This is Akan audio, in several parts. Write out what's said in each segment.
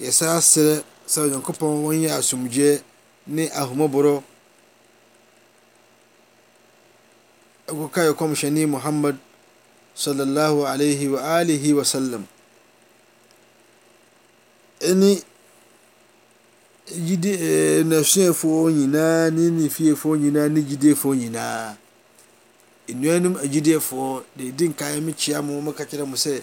Yɛsan srɛ sɛ Onyankopɔn ɔnyɛ asomdwoeɛ ne ahomɔborɔ ɛkɔka yɛ kɔmhyɛne Muhammad sallallahu alaihi wa alihi wa sallam ɛne gyidi ɛɛ n'asuafoɔ nyinaa ne ne fiefoɔ nyinaa ne gyidiefoɔ nyinaa nnuanom agyidiefoɔ deɛ ɛdi nkan mekyia mo meka kyerɛ mo sɛ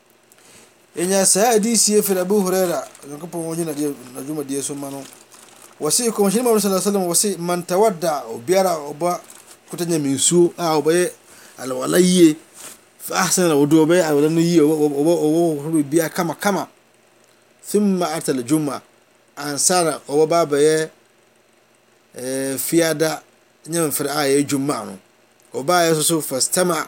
Yɛnya saa adiisie firi Abu Huraira, Onyankopɔn ɔnyi n'adeɛ n'adwumadeɛ so ma no. Wɔse, Kɔmhyɛni Muhammad sallallahu alaihi wasallam wɔse, Man tawadda, obiara a ɔba kota nyame nsuo a ɔbɛyɛ alwala yie, fa ahsan alwudu, ɔbɛyɛ alwala no yie, ɔbɛ ɔbɛ ɔbɛ ɔhoro biara kama kama. Thumma atal juma, ansara ɔbɛba abɛyɛ ɛɛ fiada nyamfere a ɛyɛ juma no. Ɔbaeɛ nso so fastama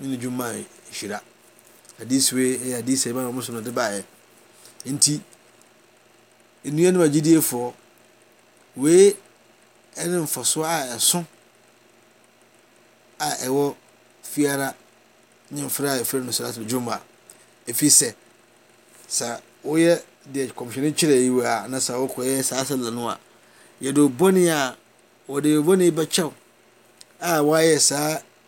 ne ne dwuma yɛ nhyira. Adesua yi yɛ adesua bi a wɔn som na ɛde baeɛ. Nti, nnuanom agyidiefoɔ, wei ne mfasoɔ a ɛso a ɛwɔ fiara ne mfra a ɛfrɛ no Salatul Juma. Ɛfiri sɛ, sɛ woyɛ deɛ kɔmhyɛni kyerɛ yi wɔ a na sɛ wokɔyɛ saa sɛla no a, yɛde bɔne a wɔde bɔne bɛkyɛw a wɔayɛ saa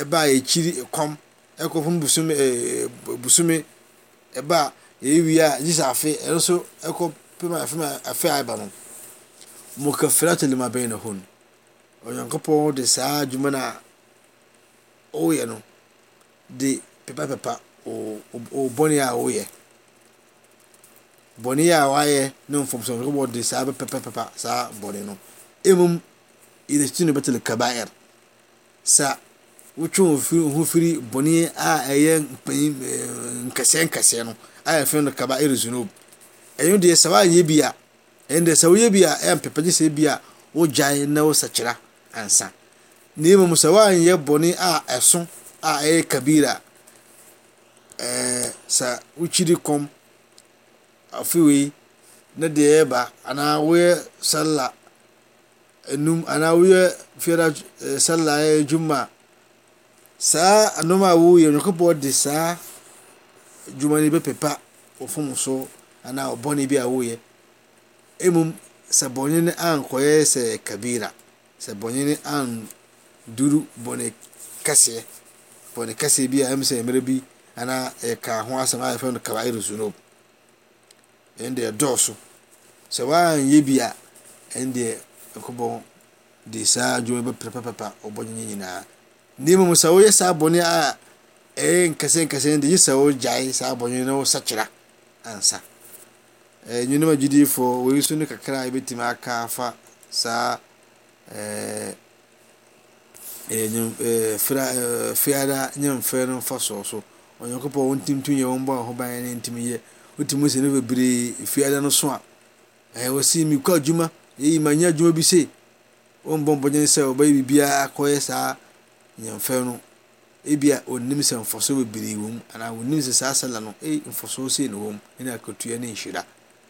Ɛbaa akyiri kɔm ɛkɔ fam bosome ɛɛ bosome ɛbaa ɛyɛ wie a Jesus afe ɛno nso ɛkɔ pem a fam afe a ɛba no mo kafira to lima bɛn na hon onyankopɔn de saa adwuma no a ɔyɛ no de pepa pepa o o bɔne a ɔyɛ bɔne a wayɛ ne mfomso onyankopɔn de saa bɛpepa pepa saa bɔne no emom yɛde kyekye no bɛtele kabair Sɛ wotwe wo fi ho firi bɔne a ɛyɛ mpanyin nkɛseɛ nkɛseɛ no a ɛfɛn no kaba erizunub ɛno deɛ sɛ woanyɛ bi a ɛno deɛ sɛ woyɛ bi a ɛmpepɛ gye sɛ bi a wogyae na wosakyera ansa na mmom sɛ woanyɛ bɔne a ɛso a ɛyɛ kabira ɛɛ sɛ wokyiri kɔm afei wei na deɛ ɛba anaa woyɛ salla nnum anaa woyɛ fiada eh, sallah yɛ eh, juma saa nneɛma a woyɛ nyankopɔn de saa adwuma no bɛpepa ɔfom so anaa ɔbɔne bi a woyɛ mmom sɛ bɔne no ankɔyɛ sɛ kabira sɛ bɔne no anduru bɔne kɛseɛ bɔne kɛseɛ bi a ɛm sɛ mmerɛ bi anaa ɛka ho asɛm a yɛfrɛ no kabair zunub ɛnde ɛdɔɔso. Sɛ woanyɛ bi a, ɛnde Nyankopɔn de saa adwuma bɛpepapepa wo bɔne no nyinaa. Na mmom sɛ woyɛ saa bɔne a ɛyɛ nkɛsenkɛse no de, gye sɛ wogyae saa bɔne no na wosakyera ansa. Ɛɛ nneɛma gyidiefoɔ, wei nso ne kakra a yɛbɛtumi aka afa saa ɛɛ Ɛyɛ nyɛ ɛɛ firi a ɛɛ fiada nyɛ mfɛɛ no mfasoɔ so. Onyankopɔn wo ntim tumi yɛ wo mbɔ ahoban yɛ ne ntumi yɛ. Wo tumi sɛ ne bebree fiada no so a. Ɛɛ wo si mi kɔ adwuma yɛyi ma nyɛ adwuma bi sei. Wo mbɔ mbɔdzen sɛ wo bɛyɛ biribiara akɔ yɛ saa nyɛ mfɛɛ no. Ebia wo nnim sɛ mfasoɔ bebree wɔ mu anaa wo nnim sɛ saa sɛla no ei mfasoɔ sei na ɛwɔ mu ɛne akatua ne nhyira.